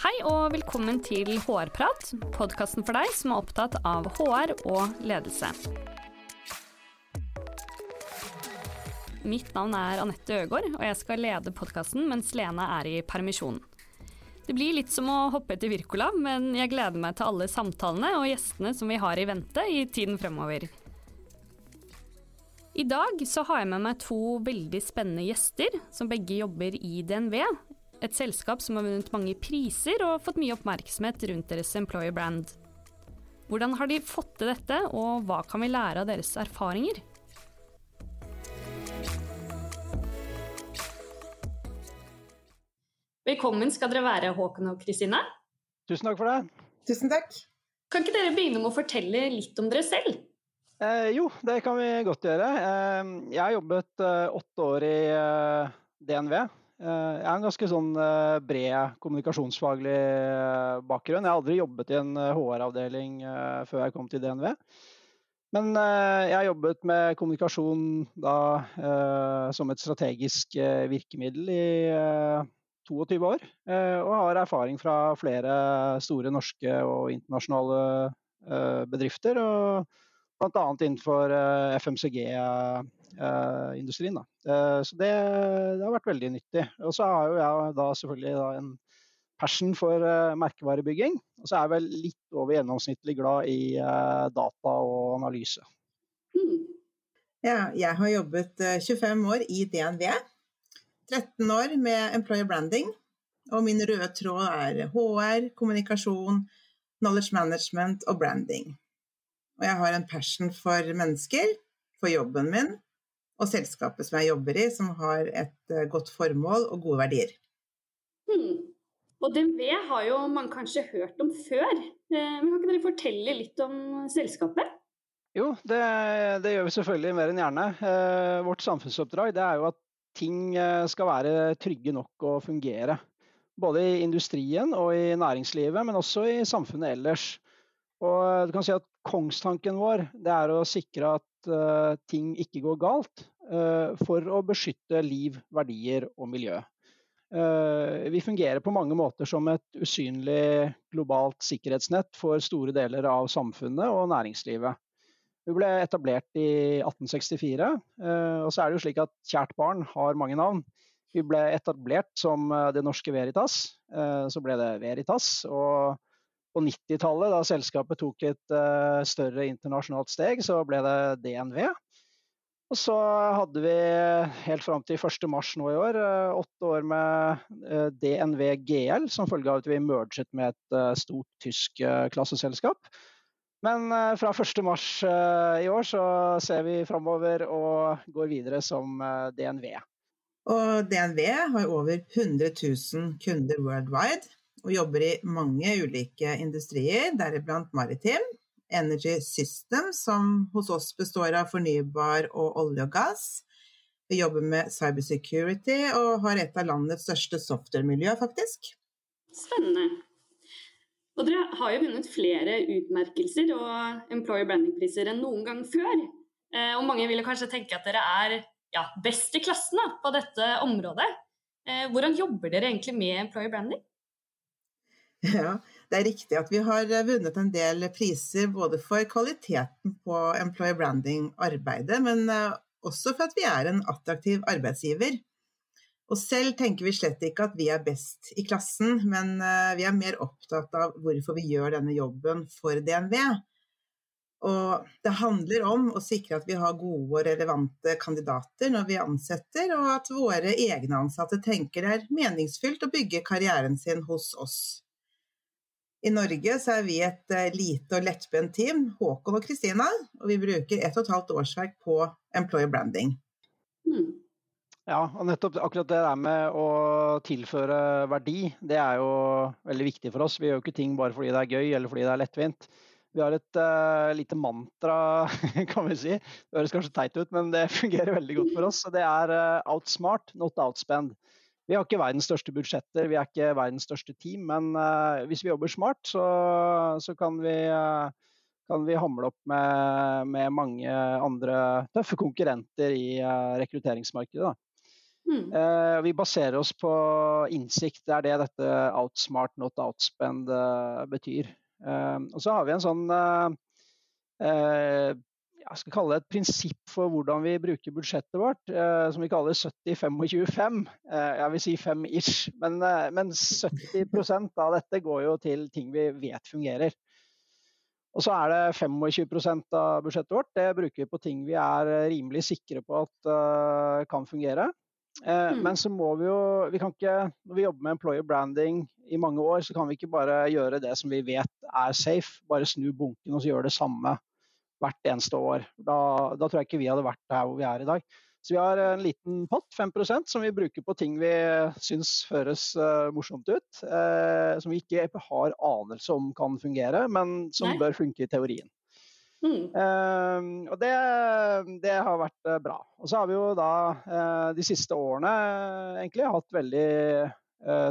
Hei og velkommen til HR-prat, podkasten for deg som er opptatt av HR og ledelse. Mitt navn er Anette Øgård, og jeg skal lede podkasten mens Lene er i permisjon. Det blir litt som å hoppe etter Wirkola, men jeg gleder meg til alle samtalene og gjestene som vi har i vente i tiden fremover. I dag så har jeg med meg to veldig spennende gjester, som begge jobber i DNV, et selskap som har vunnet mange priser og fått mye oppmerksomhet rundt deres employer brand. Hvordan har de fått til dette, og hva kan vi lære av deres erfaringer? Velkommen skal dere være, Håkon og Kristine. Tusen takk for det. Tusen takk. Kan ikke dere begynne med å fortelle litt om dere selv? Eh, jo, det kan vi godt gjøre. Eh, jeg har jobbet eh, åtte år i eh, DNV. Eh, jeg har en ganske sånn eh, bred kommunikasjonsfaglig bakgrunn. Jeg har aldri jobbet i en HR-avdeling før jeg kom til DNV. Men jeg har jobbet med kommunikasjon da, som et strategisk virkemiddel i 22 år. og har erfaring fra flere store norske og internasjonale bedrifter. og Bl.a. innenfor uh, eh, FMCG-industrien. da. uh, så det, det, har vært veldig nyttig. Og så har jo jeg da selvfølgelig da en passion for merkevarebygging. Og så er jeg vel litt over gjennomsnittlig glad i data og analyse. Hmm. Ja, jeg har jobbet 25 år i DNV. 13 år med employer branding. Og min røde tråd er HR, kommunikasjon, knowledge management og branding. Og jeg har en passion for mennesker, for jobben min og selskapet som jeg jobber i, som har et eh, godt formål og gode verdier. Hmm. Og DNV har jo man kanskje hørt om før, eh, men kan ikke dere fortelle litt om selskapet? Jo, det, det gjør vi selvfølgelig mer enn gjerne. Eh, vårt samfunnsoppdrag er jo at ting skal være trygge nok og fungere. Både i industrien og i næringslivet, men også i samfunnet ellers. Og du kan si at Kongstanken vår det er å sikre at ting ikke går galt, for å beskytte liv, verdier og miljø. Uh, vi fungerer på mange måter som et usynlig globalt sikkerhetsnett for store deler av samfunnet og næringslivet. Vi ble etablert i 1864, og så er det jo slik at kjært barn har mange navn. Vi ble etablert som Det Norske Veritas, så ble det Veritas. og på 90-tallet, da selskapet tok et større internasjonalt steg, så ble det DNV. Og så hadde vi helt fram til 1.3 nå i år uh, åtte år med uh, DNV GL, som følge av at vi merget med et stort tysk klasseselskap. Men fra 1.3 i år så ser vi framover og går videre som DNV. Og DNV har over 100 000 kunder worldwide og jobber i mange ulike industrier, deriblant maritim, Energy System, som hos oss består av fornybar og olje og gass. Vi jobber med cybersecurity og har et av landets største software-miljø, faktisk. Spennende. Og dere har jo vunnet flere utmerkelser og employer branding-priser enn noen gang før. Eh, og mange vil kanskje tenke at dere er ja, best i klassen da, på dette området. Eh, hvordan jobber dere egentlig med employer branding? Ja, det er riktig at vi har vunnet en del priser både for kvaliteten på employer branding-arbeidet, men eh, også for at vi er en attraktiv arbeidsgiver. Og selv tenker vi slett ikke at vi er best i klassen, men eh, vi er mer opptatt av hvorfor vi gjør denne jobben for DNV. Og det handler om å sikre at vi har gode og relevante kandidater når vi ansetter, og at våre egne ansatte tenker det er meningsfylt å bygge karrieren sin hos oss. I Norge så er vi et uh, lite og lettbent team, Håkon og Kristina, og vi bruker ett og et halvt årsverk på employer branding. Mm. Ja, og nettopp akkurat det der med å tilføre verdi, det er jo veldig viktig for oss. Vi gjør jo ikke ting bare fordi det er gøy eller fordi det er lettvint. Vi har et uh, lite mantra, kan vi si. Det høres kanskje teit ut, men det fungerer veldig godt for oss. og Det er uh, outsmart, not outspend. Vi har ikke verdens største budsjetter, vi er ikke verdens største team, men uh, hvis vi jobber smart, så, så kan, vi, uh, kan, vi, hamle opp med, med, mange andre tøffe konkurrenter i uh, rekrutteringsmarkedet. Mm. Vi baserer oss på innsikt. Det er det dette outsmart, not outspend betyr. Og så har vi en sånn jeg skal kalle det et prinsipp for hvordan vi bruker budsjettet vårt, som vi kaller 70-25-5. jeg vil si 5-ish, men, men 70% av dette går jo til ting vi vet fungerer. Og så er det 25 av budsjettet vårt det bruker vi på ting vi er rimelig sikre på at kan fungere. Eh, mm. Men så må vi jo vi kan ikke, Når vi jobber med employer branding i mange år, så kan vi ikke bare gjøre det som vi vet er safe. Bare snu bunken og så gjøre det samme hvert eneste år. Da, da tror jeg ikke vi hadde vært her hvor vi er i dag. Så vi har en liten pott, 5% som vi bruker på ting vi syns høres uh, morsomt ut. Uh, som vi ikke har anelse om kan fungere, men som Nei. bør funke i teorien. Mm. Uh, og det, det, har vært uh, bra. Og så har vi jo da uh, de siste årene egentlig hatt veldig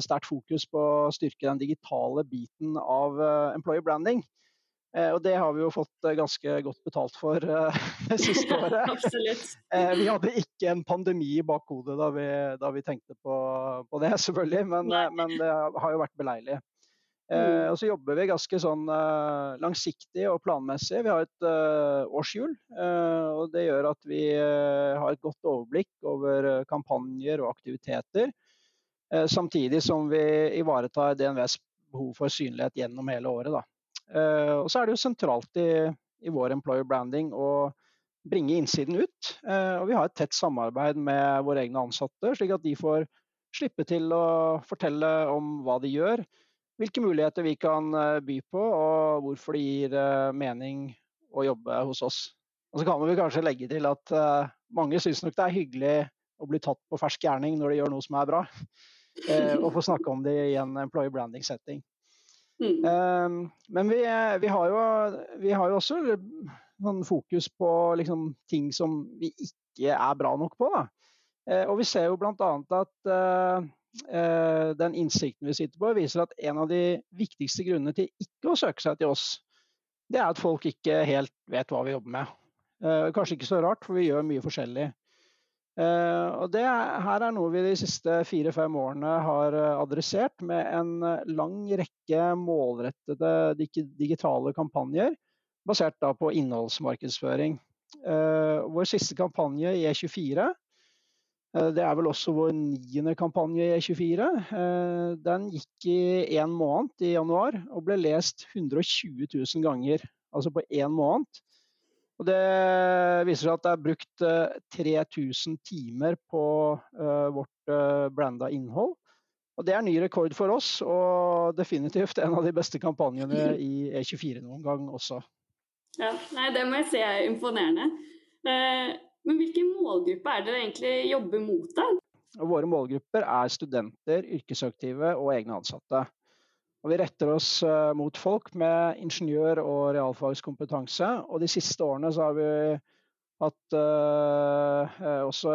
sterkt fokus på å styrke den digitale biten av employer branding. Og det har vi jo fått ganske godt betalt for det siste året. vi hadde ikke en pandemi i bakhodet da vi, da vi tenkte på, på, det, selvfølgelig, men, men det har jo vært beleilig. Eh, mm. og så jobber vi ganske sånn langsiktig og planmessig. Vi har et årshjul. Og det gjør at vi har et godt overblikk over kampanjer og aktiviteter. samtidig som vi ivaretar DNVs behov for synlighet gjennom hele året. Og så er det jo sentralt i, i, vår employer branding å bringe innsiden ut. og vi har et tett samarbeid med våre egne ansatte, slik at de får slippe til å fortelle om hva de gjør hvilke muligheter vi kan eh, by på, og hvorfor det gir eh, mening å jobbe hos oss. Og så kan vi kanskje legge til at eh, mange syns nok det er hyggelig å bli tatt på fersk gjerning når de gjør noe som er bra, og få snakke om det i en employee branding-setting. Mm. Men vi, vi, har jo, vi, har jo, også sånn fokus på liksom, ting som vi ikke er bra nok på. Da. Og vi ser jo bl.a. at uh, den innsikten vi sitter på, viser at en av de viktigste grunnene til ikke å søke seg til oss, det er at folk ikke helt vet hva vi jobber med. Uh, kanskje ikke så rart, for vi gjør mye forskjellig. Eh, og det her er noe vi de siste fire-fem årene har adressert med en lang rekke målrettede digitale kampanjer basert på innholdsmarkedsføring. Vår siste kampanje i E24 Eh, det er vel også vår niende kampanje i E24. Eh, den gikk i én måned i januar og ble lest 120 000 ganger. Altså på én måned. Og det viser seg at det er brukt 3000 eh, timer på vårt blanda innhold. Og det er ny rekord for oss, og definitivt en av de beste kampanjene i E24 noen gang også. Ja, nei, det må jeg si er imponerende. Men hvilken målgruppe er dere egentlig jobber mot? da? Våre målgrupper er studenter, yrkesaktive og egne ansatte. Og vi retter oss uh, mot folk med ingeniør- og realfagskompetanse. Og de siste årene så har vi hatt uh, også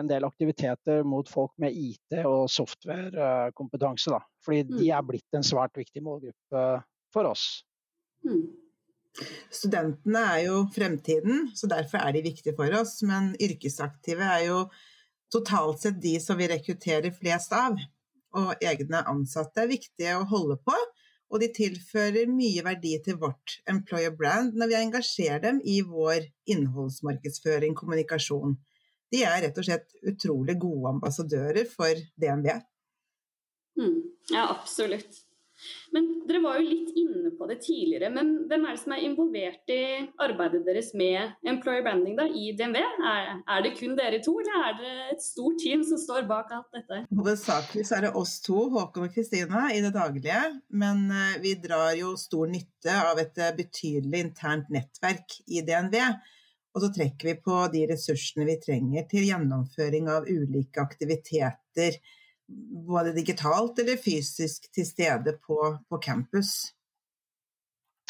en del aktiviteter mot folk med IT- og softwarekompetanse. Fordi mm. de er blitt en svært viktig målgruppe for oss. Mm. Studentene er jo fremtiden, så derfor er de viktige for oss. Men yrkesaktive er jo totalt sett de som vi rekrutterer flest av. Og egne ansatte er viktige å holde på, og de tilfører mye verdi til vårt employer brand når vi engasjerer dem i vår innholdsmarkedsføring, kommunikasjon. De er rett og slett utrolig gode ambassadører for DNB. Mm, ja, absolutt. Men dere var jo litt inne på det tidligere. Men hvem er det som er involvert i arbeidet deres med employer branding da, i DNV? Er, er, det kun dere to, eller er det et stort team som står bak alt dette? Hovedsakelig så er det oss to, Håkon og Kristina, i det daglige. Men eh, vi drar jo stor nytte av et eh, betydelig internt nettverk i DNV. Og så trekker vi på de ressursene vi trenger til gjennomføring av ulike aktiviteter både digitalt eller fysisk til stede på, på campus?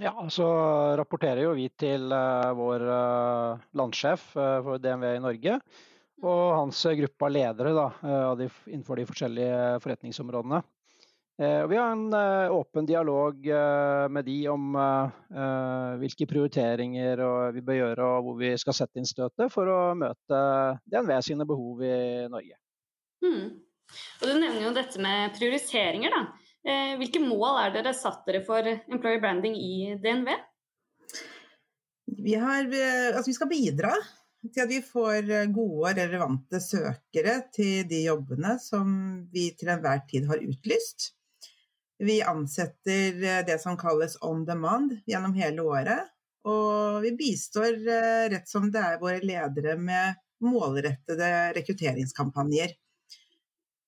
Ja, så rapporterer jo vi til uh, vår uh, landsjef uh, for DNV i Norge. Og hans gruppe av ledere da, de, innenfor de forskjellige forretningsområdene. Og vi har en åpen dialog med de om hvilke prioriteringer vi bør gjøre og hvor vi skal sette inn støtet for å møte DNV sine behov i Norge. Mm. Og Du nevner jo dette med prioriteringer. da. Hvilke mål er dere satt dere for employer branding i DNV? Vi, har, altså vi skal bidra til at vi får eh, gode og relevante søkere til de jobbene som vi til enhver tid har utlyst. Vi ansetter eh, det som kalles on demand gjennom hele året. Og vi bistår eh, rett som det er våre ledere med målrettede rekrutteringskampanjer.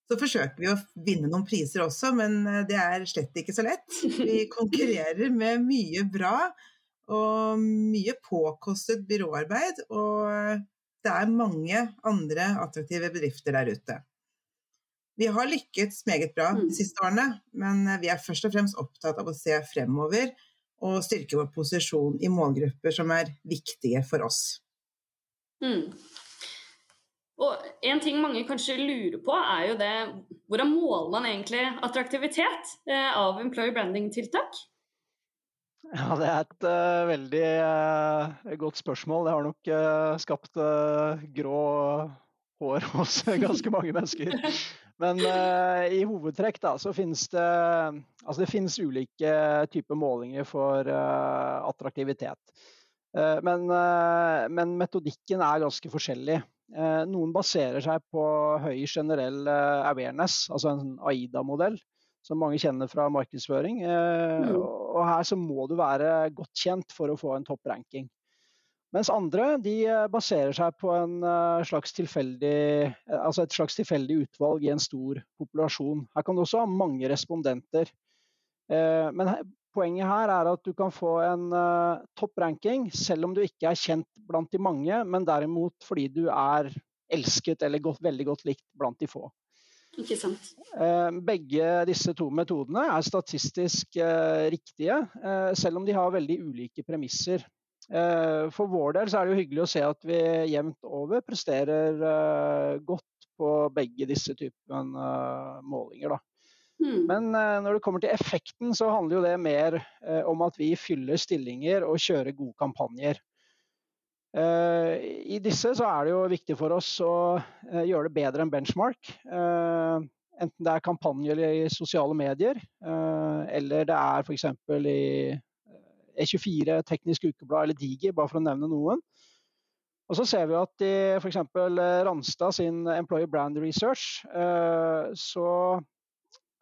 Så forsøker vi å vinne noen priser også, men det er slett ikke så lett. Vi konkurrerer med mye bra og mye påkostet byråarbeid. Og det er mange andre attraktive bedrifter der ute. Vi har lykkes meget bra de mm. siste årene, men vi er først og fremst opptatt av å se fremover og styrke vår posisjon i målgrupper som er viktige for oss. Mm. Og En ting mange kanskje lurer på, er jo det hvordan måler man egentlig attraktivitet eh, av employer branding-tiltak? Ja, Det er et uh, veldig uh, godt spørsmål. Det har nok uh, skapt grå hår hos ganske mange mennesker. Men i hovedtrekk da, så finnes det altså det finnes ulike typer målinger for attraktivitet. Men, men, metodikken er ganske forskjellig. Noen baserer seg på høy generell awareness, altså en AIDA-modell som mange kjenner fra markedsføring. Mm. Og her så må du være godt kjent for å få en topp ranking. Mens andre de eh, baserer seg på eh, slags eh, altså et slags tilfeldig utvalg i en stor populasjon. Her kan du også ha mange respondenter. Men poenget her er at du kan få en topp ranking selv om du ikke er kjent blant de mange, men derimot fordi du er elsket eller godt, veldig godt likt blant de få. Ikke sant. Eh, begge disse to metodene er statistisk eh, riktige, selv om de har veldig ulike premisser. For vår del er det jo hyggelig å se at vi jevnt over presterer godt på begge disse typene målinger. Da. Hmm. Men når det kommer til effekten, så handler jo det mer om at vi fyller stillinger og kjører gode kampanjer. Eh, I disse så er det jo viktig for oss å eh, gjøre det bedre enn benchmark. Eh, enten det er kampanjer i sosiale medier, eller det er f.eks. i E24, Teknisk Ukeblad eller Digi, bare for å nevne noen. Og så ser vi at i f.eks. Ranstad sin Employer Brand Research, så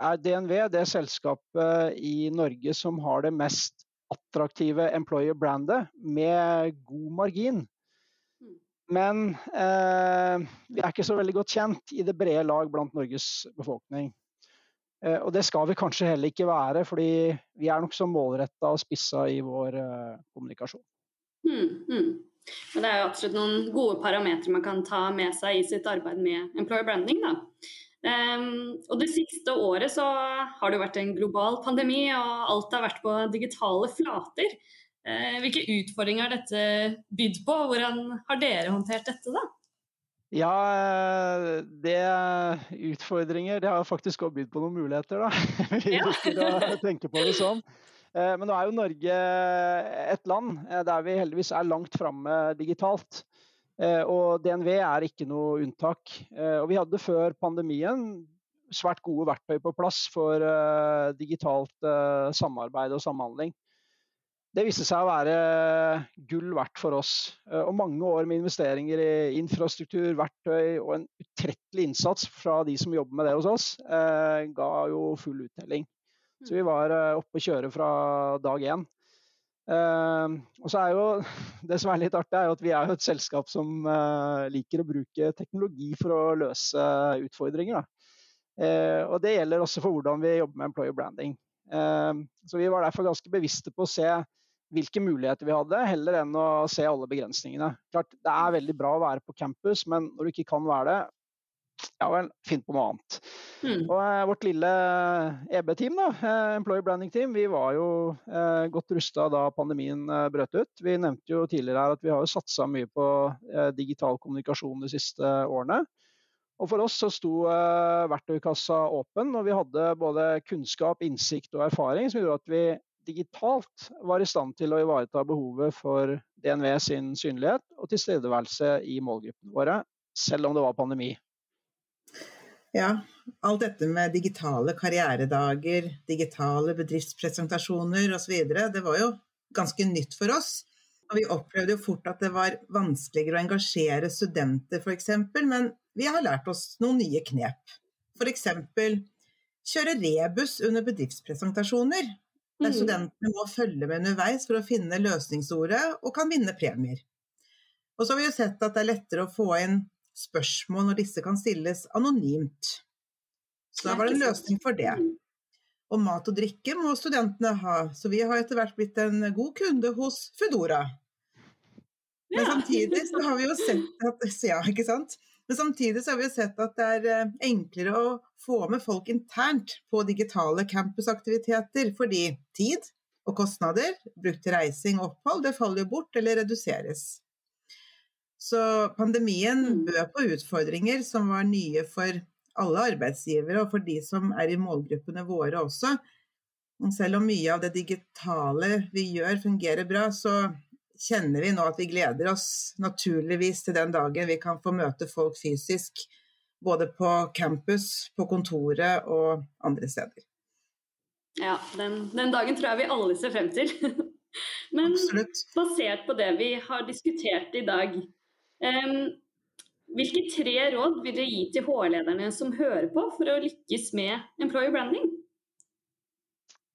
er DNV det selskapet i Norge som har det mest attraktive employer-brandet med god margin. Mm. Men eh, vi er ikke så veldig godt kjent i det brede lag blant Norges befolkning. Eh, og det skal vi kanskje heller ikke være, fordi vi er nokså målretta og spissa i vår eh, kommunikasjon. Mm, mm. Det er jo absolutt noen gode parametere man kan ta med seg i sitt arbeid med employer branding. Da. Um, og Det siste året så har det jo vært en global pandemi, og alt har vært på digitale flater. Uh, hvilke utfordringer har dette bydd på, hvordan har dere håndtert dette? da? Ja, det utfordringer Det har faktisk også bydd på noen muligheter, da. Vi å tenke på det sånn. Eh, men nå er jo Norge et land eh, der vi heldigvis er langt framme digitalt. Eh, og DNV er ikke noe unntak. Eh, og vi hadde før pandemien svært gode verktøy på plass for eh, digitalt samarbeid og samhandling. Det viste seg å være gull verdt for oss. Og mange år med investeringer i infrastruktur, verktøy og en utrettelig innsats fra de som jobber med det hos oss, ga jo full uttelling. Så vi var oppe å kjøre fra dag én. Uh, og så er jo Det som er litt artig, er jo at vi er jo et selskap som uh, liker å bruke teknologi for å løse utfordringer. Uh, og det gjelder også for hvordan vi jobber med employer branding. Ehm, så vi var derfor ganske bevisste på å se hvilke muligheter vi hadde, heller enn å se alle begrensningene. Klart, Det er veldig bra å være på campus, men når du ikke kan være det, ja vel, finn på noe annet. Mm. Og eh, Vårt lille EB-team, da, Employer Branding Team, vi var jo eh, godt rusta da pandemien eh, brøt ut. Vi nevnte jo tidligere her at vi har jo satsa mye på digital kommunikasjon de siste årene. Og For oss så sto verktøykassa åpen, og vi hadde både kunnskap, innsikt og erfaring som gjorde at vi digitalt var i stand til å ivareta behovet for DNV sin synlighet og tilstedeværelse i målgruppene våre, selv om det var pandemi. Ja, alt dette med digitale karrieredager, digitale bedriftspresentasjoner osv., det var jo ganske nytt for oss. Og vi opplevde jo fort at det var vanskeligere å engasjere studenter f.eks., men vi har lært oss noen nye knep. F.eks. kjøre rebus under bedriftspresentasjoner, der mm. studentene må følge med underveis for å finne løsningsordet og kan vinne premier. Og så har vi jo sett at det er lettere å få inn spørsmål når disse kan stilles anonymt. Så da var det en løsning for det. Og mat og drikke må studentene ha, så vi har etter hvert blitt en god kunde hos Foodora. Men samtidig så har vi jo sett at Ja, ikke sant? Men samtidig så har vi sett at det er eh, enklere å få med folk internt på digitale campusaktiviteter, fordi tid og kostnader brukt til reising og opphold, det faller jo bort eller reduseres. Så pandemien mm. bød på utfordringer som var nye for alle arbeidsgivere, og for de som er i målgruppene våre også. Selv om mye av det digitale vi gjør fungerer bra, så kjenner vi nå at vi gleder oss naturligvis til den dagen vi kan få møte folk fysisk. Både på campus, på kontoret og andre steder. Ja, den, den dagen tror jeg vi alle ser frem til. Men Absolutt. basert på det vi har diskutert i dag, hvilke tre råd vil dere gi til HR-lederne som hører på, for å lykkes med employer branding?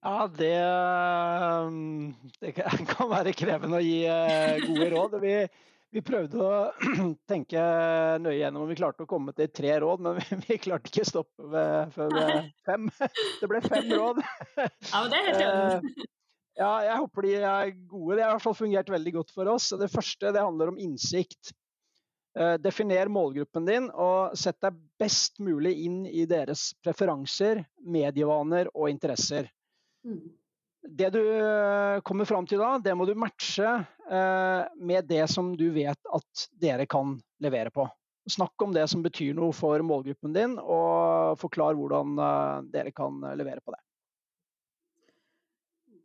Ja, det, det, kan være krevende å gi eh, gode råd. Vi, vi, prøvde å tenke nøye gjennom om vi klarte å komme til tre råd, men vi, vi klarte ikke å stoppe ved, før ved fem. Det ble fem råd. Ja, men det er helt. Eh, ja, jeg håper de er gode. Det har i hvert fall fungert veldig godt for oss. Det første det handler om innsikt. Eh, definer målgruppen din, og sett deg best mulig inn i deres preferanser, medievaner og interesser. Mm. Det du eh, kommer fram til da, det må du matche eh, med det som du vet at dere kan levere på. Snakk om det som betyr noe for målgruppen din, og forklar hvordan dere kan levere på det.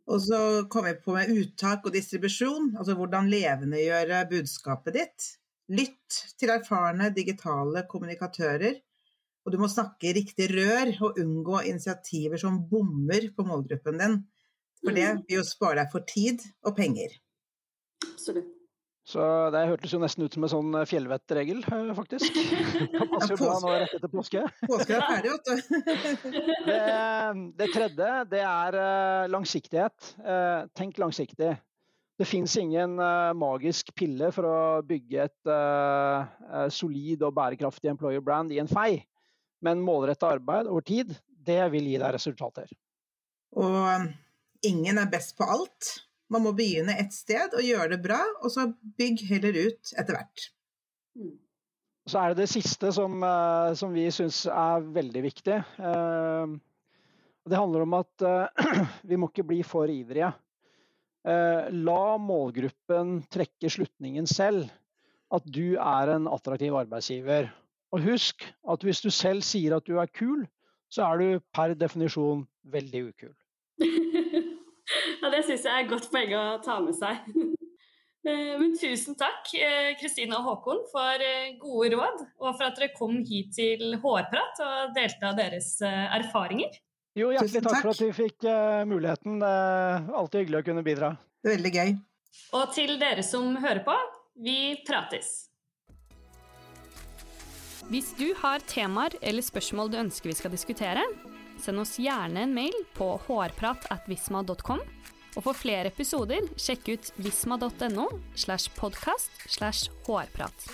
Og så kommer vi på med uttak og distribusjon, altså hvordan levendegjøre budskapet ditt. Lytt til erfarne digitale kommunikatører og du må snakke riktig rør og unngå initiativer som bommer på målgruppen din. For det mm. vil jo spare deg for tid og penger. Absolutt. Så det hørtes jo nesten ut som en sånn eh, fjellvettregel, eh, faktisk. Det passer jo bra nå rett etter påske. Påske er ferdig, vet du. Det, det tredje, det er eh, langsiktighet. Tenk langsiktig. Det fins ingen magisk pille for å bygge et solid og bærekraftig employer brand i en fei. Men målretta arbeid over tid, det vil gi deg resultater. Og ingen er best på alt. Man må begynne et sted og gjøre det bra, og så bygg heller ut etter hvert. Mm. Så er det det siste som, uh, som vi syns er veldig viktig. Uh, det handler om at uh, vi må ikke bli for ivrige. La målgruppen trekke slutningen selv. At du er en attraktiv arbeidsgiver. Og husk at hvis du selv sier at du er kul, så er du per definisjon veldig ukul. ja, det syns jeg er et godt poeng å ta med seg. Eh, men tusen takk, eh, Kristine og Håkon, for eh, gode råd, og for at dere kom hit til Hårprat og delte av deres erfaringer. Jo, hjertelig takk, takk for at vi fikk muligheten. Det er Alltid hyggelig å kunne bidra. Det er veldig gøy. Og til dere som hører på, vi prates. Hvis du har temaer eller spørsmål du ønsker vi skal diskutere, send oss gjerne en mail på hårprat.visma.com. Og for flere episoder, sjekk ut visma.no slash podkast slash hårprat.